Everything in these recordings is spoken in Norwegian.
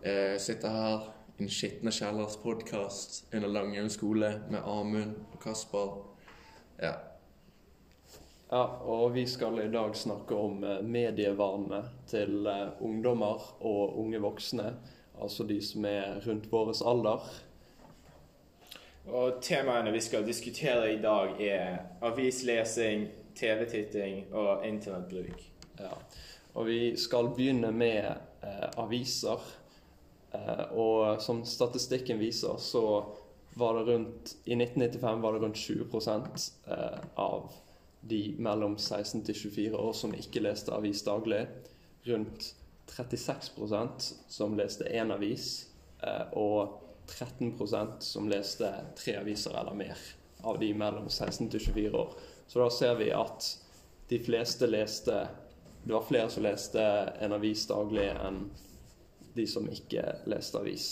Jeg sitter her i en Skitne kjellers podkast under Langøy skole med Amund og Kasper. Ja. Ja, og vi skal i dag snakke om eh, medievanene til eh, ungdommer og unge voksne. Altså de som er rundt vår alder. Og temaene vi skal diskutere i dag, er avislesing, TV-titting og internettbruk. Ja. Og vi skal begynne med eh, aviser. Eh, og som statistikken viser, så var det rundt I 1995 var det rundt 20 eh, av de mellom 16 til 24 år som ikke leste avis daglig. Rundt 36% som leste én avis, eh, og 13% som leste tre aviser eller mer av de mellom 16 til 24 år. Så da ser vi at de fleste leste Det var flere som leste en avis daglig enn de som ikke leste avis.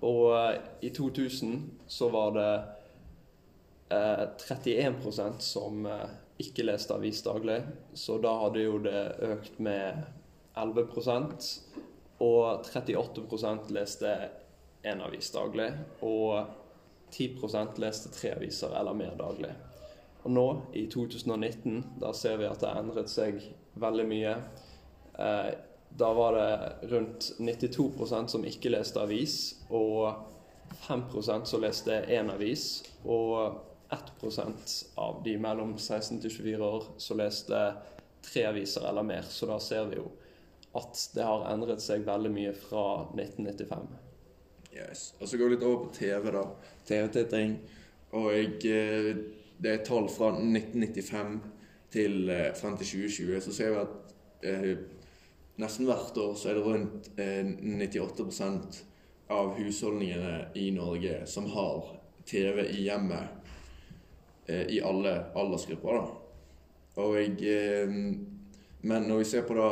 Og eh, i 2000 så var det eh, 31% som eh, ikke leste avis daglig. Så da hadde jo det økt med 11% og 38% leste én avis daglig. Og 10% leste tre aviser eller mer daglig. Og nå, i 2019, da ser vi at det har endret seg veldig mye. Eh, da var det rundt 92% som ikke leste avis, og 5% som leste én avis. Og 1% av de mellom 16 til 24 år som leste tre aviser eller mer. Så da ser vi jo at det har endret seg veldig mye fra 1995. Yes. Og så går vi litt over på TV, da. TV-titting. Og jeg, eh, det er tall fra 1995 til eh, frem til 2020. Så ser vi at eh, nesten hvert år så er det rundt eh, 98% av husholdningene i Norge som har TV i hjemmet eh, i alle aldersgrupper. da. Og eh, men når vi ser på da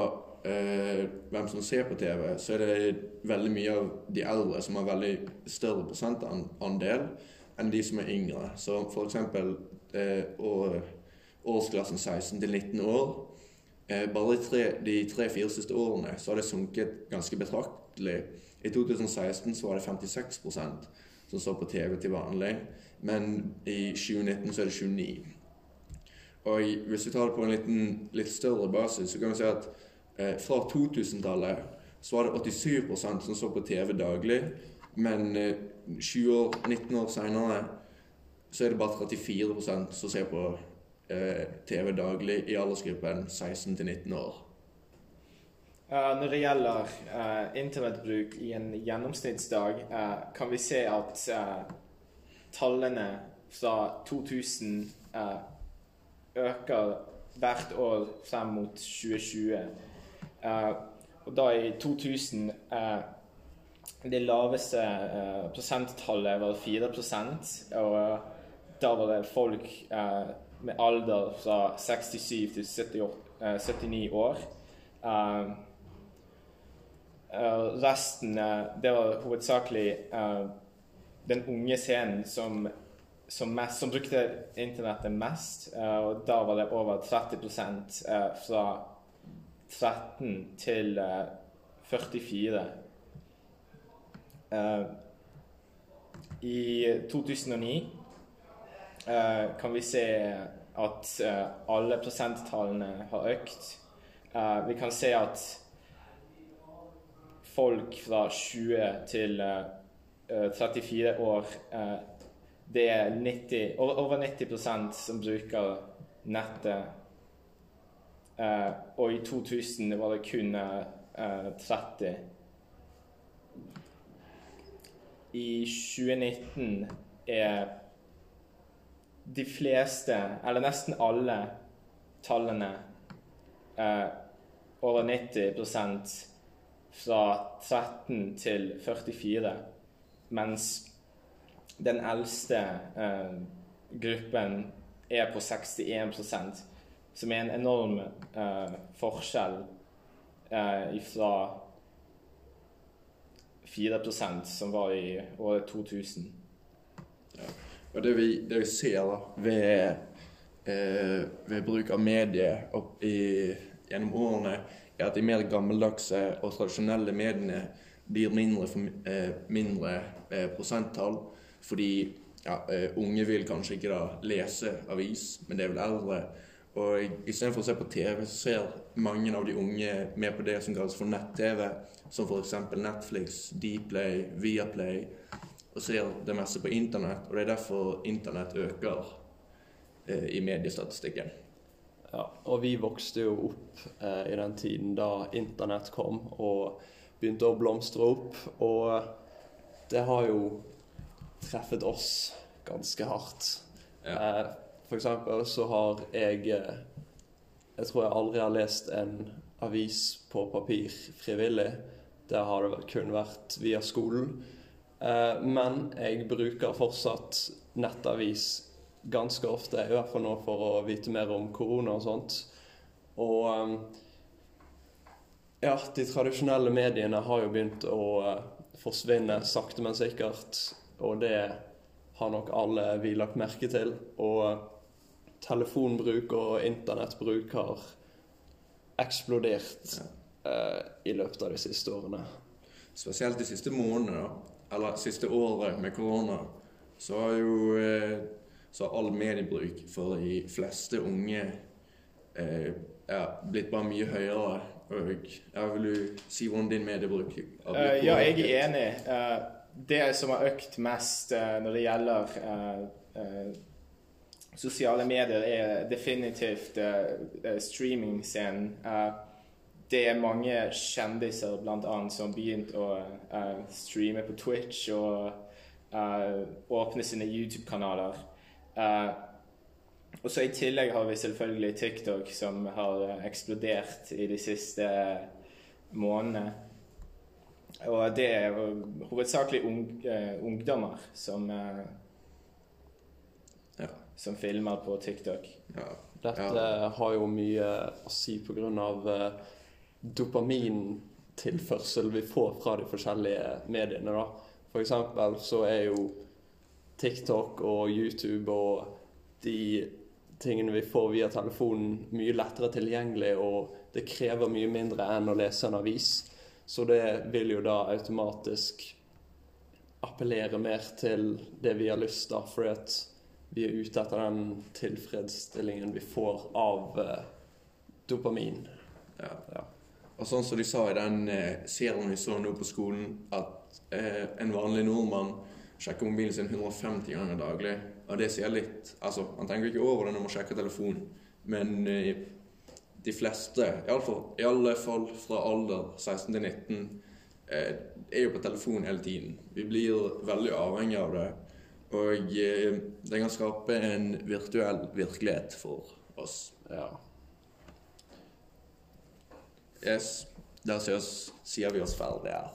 eh, hvem som ser på TV, så er det veldig mye av de eldre som har veldig større prosentandel enn de som er yngre. Så for eksempel eh, årsklassen 16 til 19 år. Eh, bare de tre-fire siste årene så har det sunket ganske betraktelig. I 2016 så var det 56% som så på TV til vanlig, men i 2019 så er det 29 Og hvis vi tar det på en liten, litt større basis, så kan vi si at Eh, fra 2000-tallet så var det 87% som så på TV daglig. Men 20 eh, år, 19 år seinere så er det bare 34% som ser på TV daglig i aldersgruppen 16 til 19 år. Uh, når det gjelder uh, internettbruk i en gjennomsnittsdag, kan vi se at tallene fra 2000 øker hvert år frem mot 2020. Uh, og da i 2000 uh, eh, Det laveste uh, prosenttallet var 4% og da var det folk med alder fra 67 til 78, 79 år. resten Det var hovedsakelig den unge scenen som som, mest, som, brukte internettet mest. og da var det over 30 fra 13 til 44. Uh, I 2009 uh, eh, kan vi se at uh, alle prosenttallene har økt. Uh, vi kan se at folk fra 20 til 34 år Det er 90, over 90% som bruker nettet og i 2000 var det kun uh, eh, 30. I 2019 er de fleste, eller nesten alle, tallene eh, over 90% fra 13 til 44, mens den eldste gruppen er på 61% som er en enorm eh, forskjell eh, fra 4 som var i året 2000. Og det vi, det vi ser da, ved, eh, ved, bruk av medier i, gjennom årene, er at de mer gammeldagse og tradisjonelle mediene blir mindre, eh, mindre eh, prosenttall. Fordi ja, eh, unge vil kanskje ikke da lese avis, men det er vel eldre. Og istedenfor å se på TV, så ser mange av de unge mer på det som kalles for nett-TV, som f.eks. Netflix, Dplay, Viaplay, og ser det meste på internett. Og det er derfor internett øker eh, i mediestatistikken. Ja, og vi vokste jo opp eh, i den tiden da internett kom og begynte å blomstre opp. Og det har jo treffet oss ganske hardt. Ja. Eh, for eksempel så har jeg eh, Jeg tror jeg aldri har lest en avis på papir frivillig. Der har det kun vært via skolen. Eh, men jeg bruker fortsatt nettavis ganske ofte, i hvert fall nå for å vite mer om korona og sånt. Og eh, ja, de tradisjonelle mediene har jo begynt å eh, forsvinne sakte, men sikkert. Og det har nok alle vi lagt merke til. Og telefonbruk og internettbruk har eksplodert eh, i løpet av de siste årene. Spesielt de siste månedene, eller siste året med korona, så har jo eh, så har all mediebruk for de fleste unge eh, ja, blitt bare mye høyere. Og jeg Vil jo si hvordan din mediebruk har blitt? Uh, ja, jeg er enig. Uh, det som har økt mest uh, når det gjelder sosiale medier, er definitivt streamingscenen. Det er mange kjendiser blant annet som begynte begynt å uh, streame på Twitch og uh, åpne sine YouTube-kanaler. Uh, og så I tillegg har vi selvfølgelig TikTok, som har eksplodert i de siste månedene. Og det er hovedsakelig ung, ungdommer som, Ja. som filmer på TikTok. Ja. Dette Ja. har jo mye å si pga. Dopamintilførsel vi får fra de forskjellige mediene. da. For eksempel så er jo TikTok og YouTube og de tingene vi får via telefonen mye lettere tilgjengelig, og det krever mye mindre enn å lese en avis. Så det vil jo da automatisk appellere mer til det vi har lyst til, fordi at vi er ute etter den tilfredsstillingen vi får av eh, dopamin. Ja. Ja. Og sånn som de sa i den eh, serien vi så nå på skolen, at eh, en vanlig nordmann sjekker mobilen sin 150 ganger daglig. Og det sier litt Altså, han tenker ikke over det når man sjekker telefonen, men eh, de fleste, i alle, fall, i alle fall fra alder 16 til 19, eh, er jo på telefonen hele tiden. Vi blir veldig avhengig av det. Og eh, det kan skape en virtuell virkelighet for oss. Ja. Yes, la oss høres, sier.